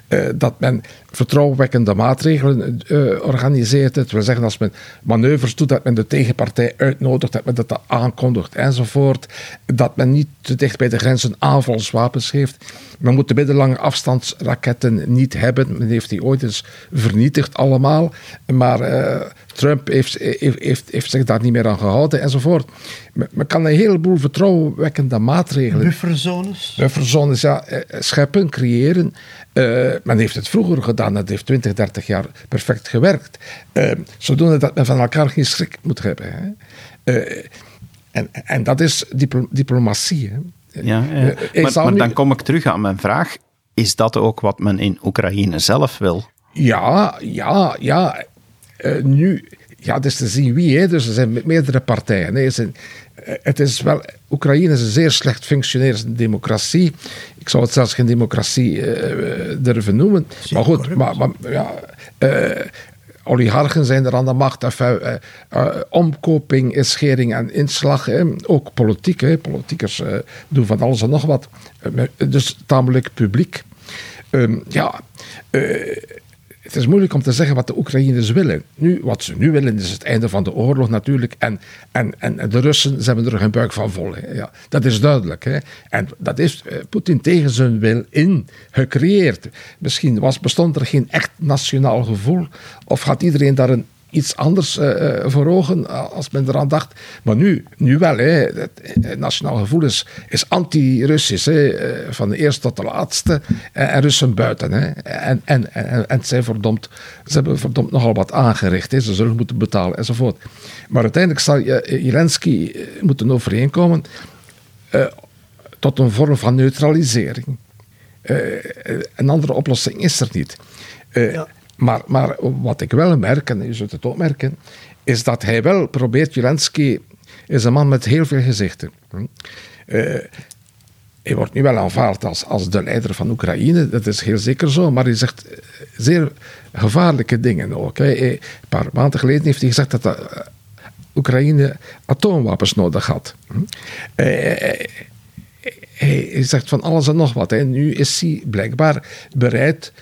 Uh, dat men vertrouwenwekkende maatregelen uh, organiseert. Het wil zeggen, als men manoeuvres doet, dat men de tegenpartij uitnodigt, dat men dat aankondigt enzovoort. Dat men niet te dicht bij de grenzen aanvalswapens heeft. Men moet de middellange afstandsraketten niet hebben. Men heeft die ooit eens vernietigd allemaal. Maar Trump heeft, heeft, heeft, zich daar niet meer aan gehouden enzovoort. Men kan een heleboel vertrouwenwekkende maatregelen. Bufferzones? Bufferzones, ja. Eh, scheppen, creëren. Uh, men heeft het vroeger gedaan, dat heeft 20, 30 jaar perfect gewerkt. Uh, zodoende dat men van elkaar geen schrik moet hebben. Hè. Uh, en, en dat is diplomatie. Hè. Ja, maar, maar dan kom ik terug aan mijn vraag. Is dat ook wat men in Oekraïne zelf wil? Ja, ja, ja. Uh, nu, ja, het is te zien wie. Hè. Dus er zijn meerdere partijen. Hè. Zijn, eh, het is wel, Oekraïne is een zeer slecht functionerende democratie. Ik zou het zelfs geen democratie uh, durven noemen. maar goed, maar, maar, ja, uh, oligarchen zijn er aan de macht. Enfin, uh, omkoping, schering en inslag. Hè. Ook politiek. Hè. Politiekers doen van alles en nog wat. dus tamelijk publiek. Um, ja, het is moeilijk om te zeggen wat de Oekraïners willen. Nu, wat ze nu willen is het einde van de oorlog natuurlijk. En, en, en de Russen, ze hebben er hun buik van vol. Ja, dat is duidelijk. Hè. En dat is uh, Poetin tegen zijn wil in gecreëerd. Misschien was, bestond er geen echt nationaal gevoel. Of had iedereen daar een iets anders uh, voor ogen als men eraan dacht. Maar nu, nu wel. Hè. Het nationaal gevoel is, is anti-Russisch. Van de eerste tot de laatste. En Russen buiten. Hè. En, en, en, en zij verdomd, ze hebben verdomd nogal wat aangericht. Hè. Ze zullen moeten betalen enzovoort. Maar uiteindelijk zal Zelensky moeten overeenkomen tot een vorm van neutralisering. Een andere oplossing is er niet. Maar, maar wat ik wel merk, en je zult het ook merken, is dat hij wel probeert. Zelensky is een man met heel veel gezichten. Uh, hij wordt nu wel aanvaard als, als de leider van Oekraïne, dat is heel zeker zo, maar hij zegt eh, zeer gevaarlijke dingen ook. Een paar maanden geleden heeft hij gezegd dat de, uh, Oekraïne atoomwapens nodig had. hij, hij zegt van alles en nog wat. En nu is hij blijkbaar bereid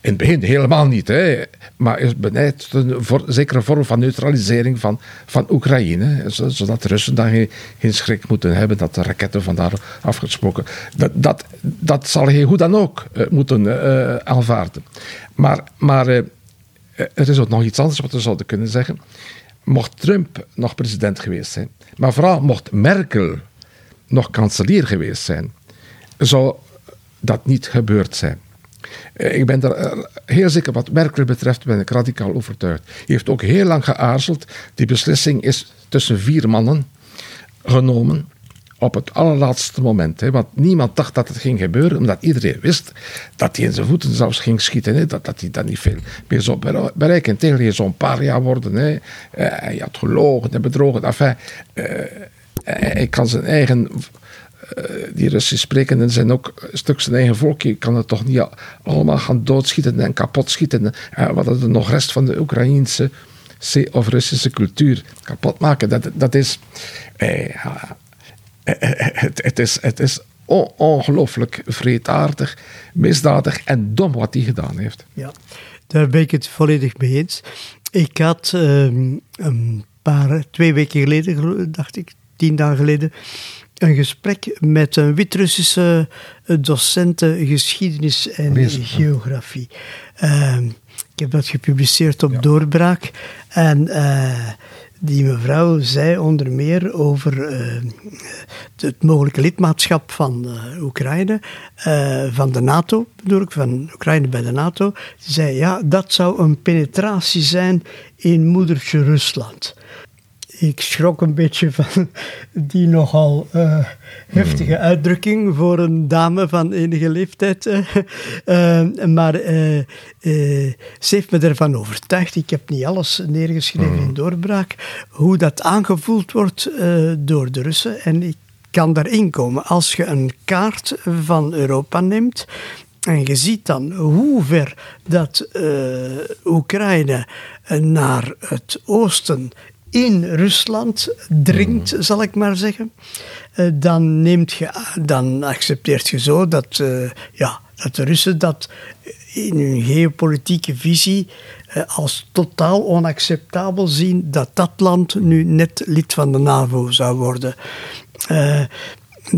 in het begin helemaal niet, hè, maar is benijd een voor, zekere vorm van neutralisering van, van Oekraïne, zodat de Russen dan geen, geen schrik moeten hebben dat de raketten vandaar afgesproken. Dat, dat, dat zal hij hoe dan ook uh, moeten uh, aanvaarden. Maar, maar uh, er is ook nog iets anders wat we zouden kunnen zeggen. Mocht Trump nog president geweest zijn, maar vooral mocht Merkel nog kanselier geweest zijn, zou dat niet gebeurd zijn. Eh, ik ben er eh, heel zeker wat Merkel betreft, ben ik radicaal overtuigd. Hij heeft ook heel lang geaarzeld. Die beslissing is tussen vier mannen genomen op het allerlaatste moment. Hè, want niemand dacht dat het ging gebeuren, omdat iedereen wist dat hij in zijn voeten zelfs ging schieten. Dat, dat hij dan niet veel meer zou bereiken. Tegen hij paar jaar worden. Uh, hij had gelogen en bedrogen. Enfin, uh, hij kan zijn eigen die Russisch sprekenden zijn ook een stuk zijn eigen volk. Je kan het toch niet allemaal gaan doodschieten en kapot schieten. Uh, wat er nog rest van de Oekraïense of Russische cultuur kapot maken. Dat, dat is, uh, het, het, is. Het is ongelooflijk vreedaardig, misdadig en dom wat hij gedaan heeft. Ja, daar ben ik het volledig mee eens. Ik had ehm, een paar, twee weken geleden, dacht ik, tien dagen geleden, een gesprek met een Wit-Russische docenten geschiedenis en geografie. Ehm, ik heb dat gepubliceerd op Doorbraak. En die mevrouw zei onder meer over uh, het mogelijke lidmaatschap van Oekraïne, van de NATO, bedoel ik, van Oekraïne bij de NATO. Ze zei ja, dat zou een penetratie zijn in moedertje Rusland ik schrok een beetje van die nogal uh, heftige hmm. uitdrukking voor een dame van enige leeftijd. Uh, maar uh, ze heeft me ervan overtuigd. Ik heb niet alles neergeschreven hmm. in doorbraak. Hoe dat aangevoeld wordt door de Russen. En ik kan daarin komen. Als je een kaart van Europa neemt. En je ziet dan hoe ver dat Oekraïne naar het oosten in Rusland dringt, hmm. zal ik maar zeggen, eh, dan, neemt je, dan accepteert je zo dat, uh, ja, dat de Russen dat in hun geopolitieke visie uh, als totaal onacceptabel zien dat dat land nu net lid van de NAVO zou worden.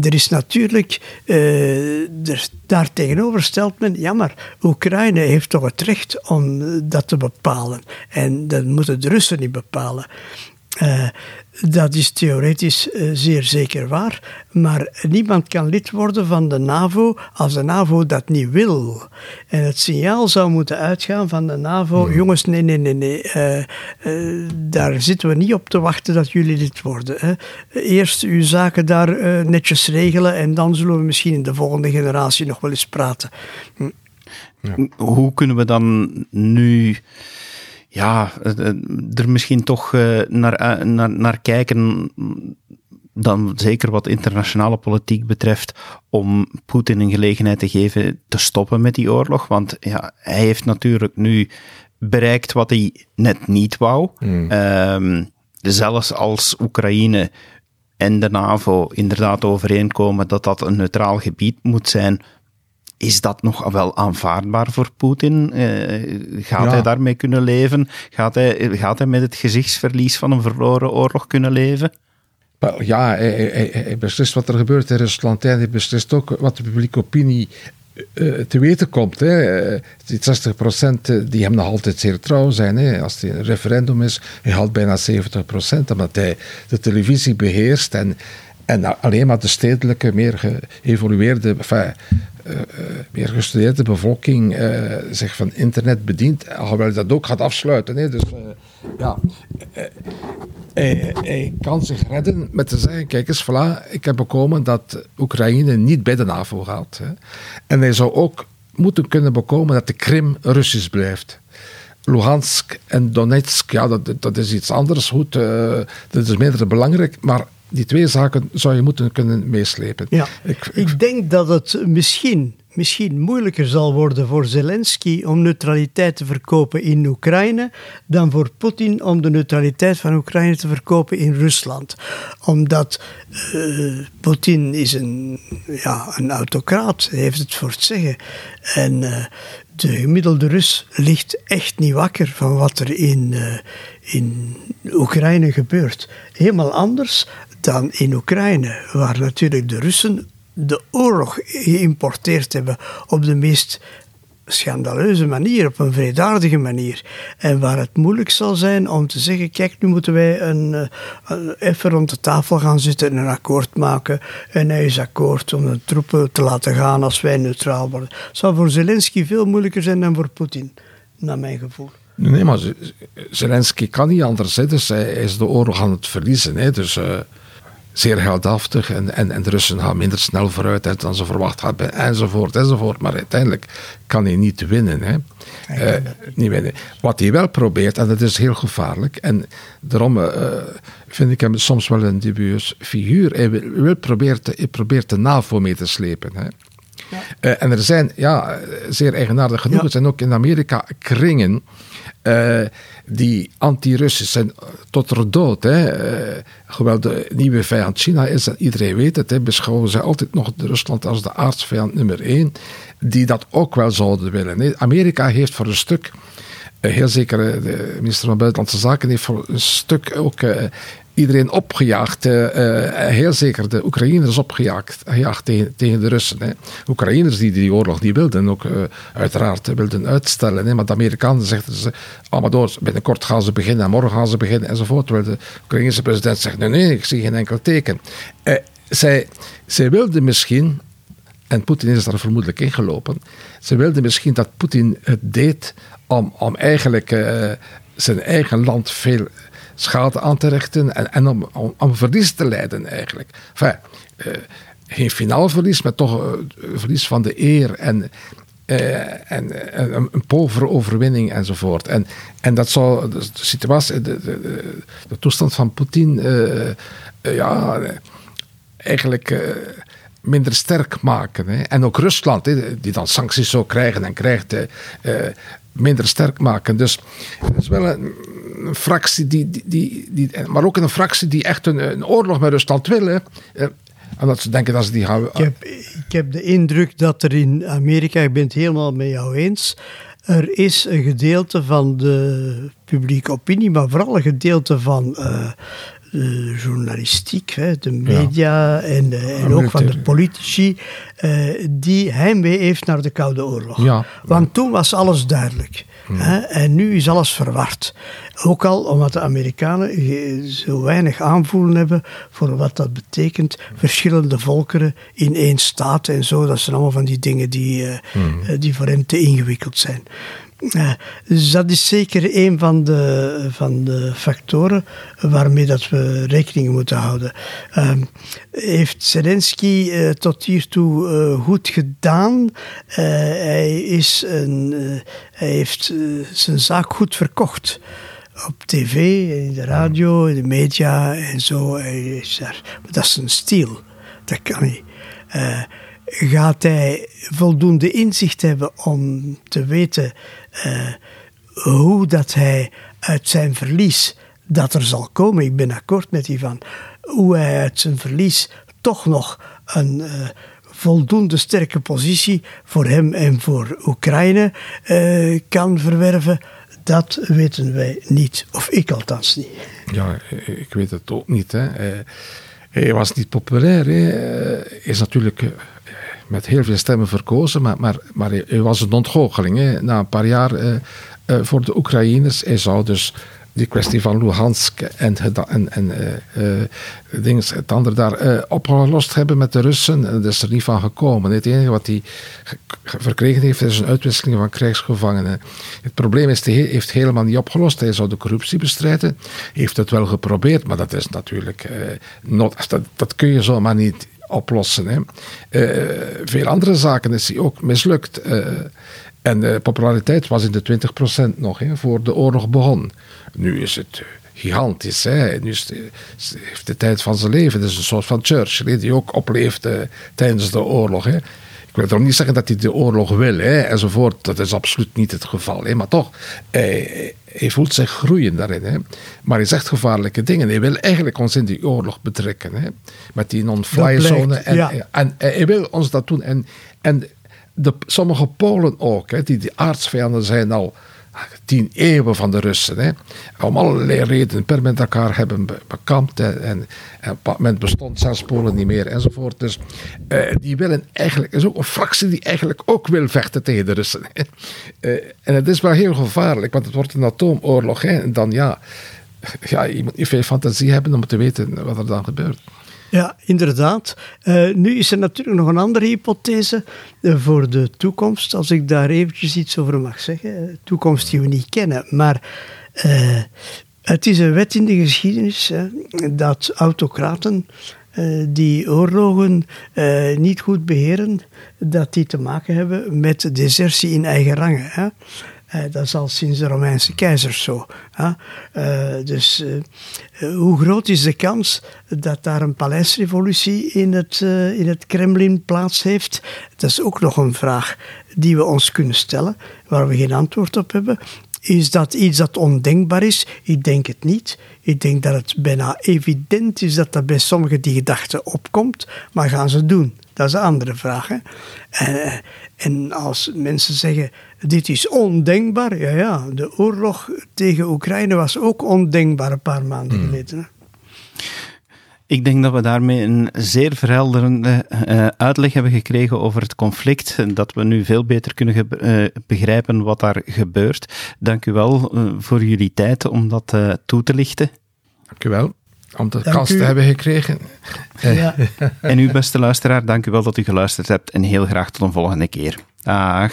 Er is natuurlijk, uh, er, daar tegenover stelt men, ja maar Oekraïne heeft toch het recht om dat te bepalen. En dat moeten de Russen niet bepalen. Uh, dat is theoretisch uh, zeer zeker waar, maar niemand kan lid worden van de NAVO als de NAVO dat niet wil. En het signaal zou moeten uitgaan van de NAVO: hmm. jongens, nee, nee, nee, nee, uh, daar zitten we niet op te wachten dat jullie lid worden. Hè. Eerst uw zaken daar netjes regelen en dan zullen we misschien in de volgende generatie nog wel eens praten. Hm. Ja. Hoe kunnen we dan nu ja, eh, eh, er misschien toch eh, naar, naar, naar kijken, dan zeker wat internationale politiek betreft, om Poetin een gelegenheid te geven te stoppen met die oorlog. Want ja, hij heeft natuurlijk nu bereikt wat hij net niet wou. Hmm. Ehm, zelfs als Oekraïne en de NAVO inderdaad overeenkomen dat dat een neutraal gebied moet zijn, is dat nog wel aanvaardbaar voor Poetin? Uh, gaat hij daarmee kunnen leven? Gaat hij, gaat hij met het gezichtsverlies van een verloren oorlog kunnen leven? Ja, hij, hij, hij beslist wat er gebeurt in Rusland. Hij beslist ook wat de publieke opinie uh, te weten komt. Hè. Die 60% die hem nog altijd zeer trouw zijn. Hè. Als het een referendum is, hij haalt bijna 70%, omdat hij de televisie beheerst en, en alleen maar de stedelijke, meer geëvolueerde, enfin, uh, meer gestudeerde bevolking uh, zich van internet bedient, alhoewel dat ook gaat afsluiten. Hè. Dus ja, hij, hij, kan zich redden met te zeggen, kijk eens, voilà, ik heb bekomen dat Oekraïne niet bij de NAVO gaat. Hè. En hij zou ook moeten kunnen bekomen dat de Krim Russisch blijft. Luhansk en Donetsk, ja, dat, dat is iets anders. Goed, dat is minder belangrijk, maar die twee zaken zou je moeten kunnen meeslepen. Ja, ik, ik denk dat het misschien, misschien moeilijker zal worden voor Zelensky om neutraliteit te verkopen in Oekraïne dan voor Poetin om de neutraliteit van Oekraïne te verkopen in Rusland. Omdat uh, Poetin is een, ja, een autocraat, heeft het voor het zeggen. En uh, de gemiddelde Rus ligt echt niet wakker van wat er in, uh, in Oekraïne gebeurt. Helemaal anders dan in Oekraïne, waar natuurlijk de Russen de oorlog geïmporteerd hebben op de meest schandaleuze manier, op een vredaardige manier. En waar het moeilijk zal zijn om te zeggen: kijk, nu moeten wij een, eh, een, even rond de tafel gaan zitten en een akkoord maken. En hij is akkoord om de troepen te laten gaan als wij neutraal worden. Het zou voor Zelensky veel moeilijker zijn dan voor Poetin, naar mijn gevoel. Nee, maar Zelensky kan niet anders. Hè. Dus hij is de oorlog aan het verliezen. Hè. Dus. Uh zeer heldhaftig en, en, en de Russen gaan minder snel vooruit dan ze verwacht hadden, enzovoort, enzovoort. Maar uiteindelijk kan hij niet winnen. Hè. Uh, niet winnen. Wat hij wel probeert, en dat is heel gevaarlijk, en daarom uh, vind ik hem soms wel een dubieus figuur. Hij wil, wil probeert, hij probeert de NAVO mee te slepen. Hè. Ja. Uh, en er zijn, ja, zeer eigenaardig genoeg, er zijn ook in Amerika kringen uh, die anti-Russisch zijn tot er dood. Hè. Uh, hoewel de nieuwe vijand China is, en iedereen weet het, hè, beschouwen ze altijd nog Rusland als de aardsvijand nummer één, die dat ook wel zouden willen. Amerika heeft voor een stuk, uh, heel zeker de minister van Buitenlandse Zaken heeft voor een stuk ook iedereen opgejaagd, heel zeker de Oekraïners opgejaagd gejaagd tegen, tegen de Russen. Hè. Oekraïners die die oorlog niet wilden, ook uiteraard wilden uitstellen. Maar de Amerikanen zeggen ze, allemaal door, binnenkort gaan ze beginnen en morgen gaan ze beginnen enzovoort. Terwijl de Oekraïnse president zegt, nee, nee, ik zie geen enkel teken. zij, zij wilden misschien en Poetin is daar vermoedelijk ingelopen. Ze wilden misschien dat Poetin het deed om, om eigenlijk zijn eigen land veel schade aan te richten en, en om, verlies te leiden eigenlijk. Enfin, uh, geen finaal verlies, maar toch uh, verlies van de eer en, en, en een, een povere overwinning enzovoort. En, en dat zou de, situatie, de, de, de, toestand van Poetin, ja, eigenlijk minder sterk maken. Hè. En ook Rusland, hè, die dan sancties zou krijgen en krijgt, uh, minder sterk maken. Dus het is wel een, fractie die, die, die, die, Maar ook een fractie die echt een, een oorlog met Rusland wil. Hè. Uh, en dat ze denken dat ze die gaan. Ik heb, ik heb de indruk dat er in Amerika, ik ben het helemaal met jou eens. Er is een gedeelte van de publieke opinie, maar vooral een gedeelte van uh, de journalistiek, hè, de media en, en ook van de politici, uh, die heimwee heeft naar de Koude Oorlog. Ja. Want toen was alles duidelijk. Hè, en nu is alles verward. Ook al omdat de Amerikanen zo weinig aanvoelen hebben voor wat dat betekent, verschillende volkeren in één staat en zo. Dat zijn allemaal van die dingen die, uh, hmm. die voor hen te ingewikkeld zijn. Dus dat is zeker een van de, van de factoren waarmee dat we rekening moeten houden. Uh, heeft Zelensky uh, tot hiertoe uh, goed gedaan. hij, is een, hij heeft zijn zaak goed verkocht. Op tv, in de radio, in de media en zo. Hij is. Maar dat is een stil. Dat kan niet gaat hij voldoende inzicht hebben om te weten hoe dat hij uit zijn verlies, dat er zal komen, ik ben akkoord met Ivan, hoe hij uit zijn verlies toch nog een uh, voldoende sterke positie voor hem en voor Oekraïne uh, kan verwerven. Dat weten wij niet, of ik althans niet. Ja, ik weet het ook niet. Hè. Hij was niet populair. Hij is natuurlijk met heel veel stemmen verkozen, maar, maar, maar hij was een ontgoocheling. Hè. Na een paar jaar uh, uh, voor de Oekraïners. Hij zou dus die kwestie van Luhansk en, en, en uh, het andere daar opgelost hebben met de Russen. En dat is er niet van gekomen. Het enige wat hij verkregen heeft, is een uitwisseling van krijgsgevangenen. Het probleem is, hij heeft helemaal niet opgelost. Hij zou de corruptie bestrijden. Hij heeft het wel geprobeerd, maar dat is natuurlijk... Not, dat, dat kun je zomaar niet oplossen. Hè. Uh, veel andere zaken is hij ook mislukt. Uh, en de populariteit was in de 20% nog, hè, voor de oorlog begon. Nu is het gigantisch. Hè. Nu is heeft de tijd van zijn leven. Het is een soort van Churchill, die ook opleefde tijdens de oorlog. Ik wil daarom niet zeggen dat hij de oorlog wil, hè, enzovoort. Dat is absoluut niet het geval. Hè. Maar toch, hij, hij voelt zich groeien daarin. Hè. Maar hij zegt gevaarlijke dingen. Hij wil eigenlijk ons in die oorlog betrekken. Hè. Met die non-fly zone. En, ja. en, hij wil ons dat doen. En, en de, sommige Polen ook, hè, die, die aardsvijanden zijn al tien eeuwen van de Russen. Hè, om allerlei redenen per met elkaar hebben bekampt. En, en, op moment bestond zelfs Polen niet meer enzovoort. Dus uh, die willen eigenlijk, is ook een fractie die eigenlijk ook wil vechten tegen de Russen. Uh, en het is wel heel gevaarlijk, want het wordt een atoomoorlog. Hè, en dan ja, ja, je moet niet veel fantasie hebben om te weten wat er dan gebeurt. Ja, inderdaad. Uh, nu is er natuurlijk nog een andere hypothese uh, voor de toekomst, als ik daar eventjes iets over mag zeggen. Toekomst die we niet kennen. Maar het is een wet in de geschiedenis dat autocraten die oorlogen niet goed beheren, dat die te maken hebben met desertie in eigen rangen. Hè? Dat is al sinds de Romeinse keizers zo. Uh, dus uh, hoe groot is de kans dat daar een paleisrevolutie in het, in het Kremlin plaats heeft? Dat is ook nog een vraag die we ons kunnen stellen, waar we geen antwoord op hebben. Is dat iets dat ondenkbaar is? Ik denk het niet. Ik denk dat het bijna evident is dat dat bij sommigen die gedachte opkomt, maar gaan ze doen? Dat is een andere vraag. Hè? en als mensen zeggen dit is ondenkbaar. Ja, ja, de oorlog tegen Oekraïne was ook ondenkbaar een paar maanden hmm. geleden. Ik denk dat we daarmee een zeer verhelderende uh, uitleg hebben gekregen over het conflict. En dat we nu veel beter kunnen uh, begrijpen wat daar gebeurt. Dank u wel uh, voor jullie tijd om dat toe te lichten. Dank u wel om de dank kans u. te hebben gekregen. Ja. en u, beste luisteraar, dank u wel dat u geluisterd hebt. En heel graag tot een volgende keer. Dag.